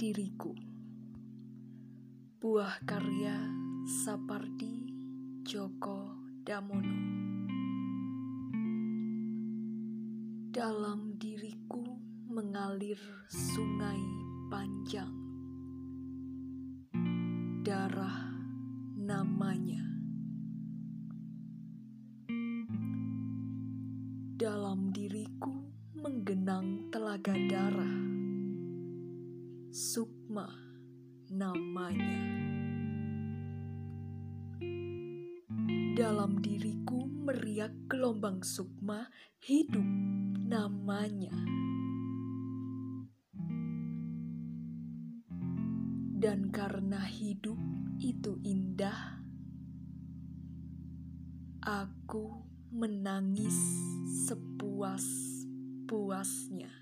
Sebuah karya Sapardi Djoko Damono. Dalam diriku mengalir sungai panjang. Darah namanya. Dalam diriku menggenang telaga darah Sukma namanya. Dalam diriku meriak gelombang sukma hidup namanya. Dan karena hidup itu indah, aku menangis sepuas-puasnya.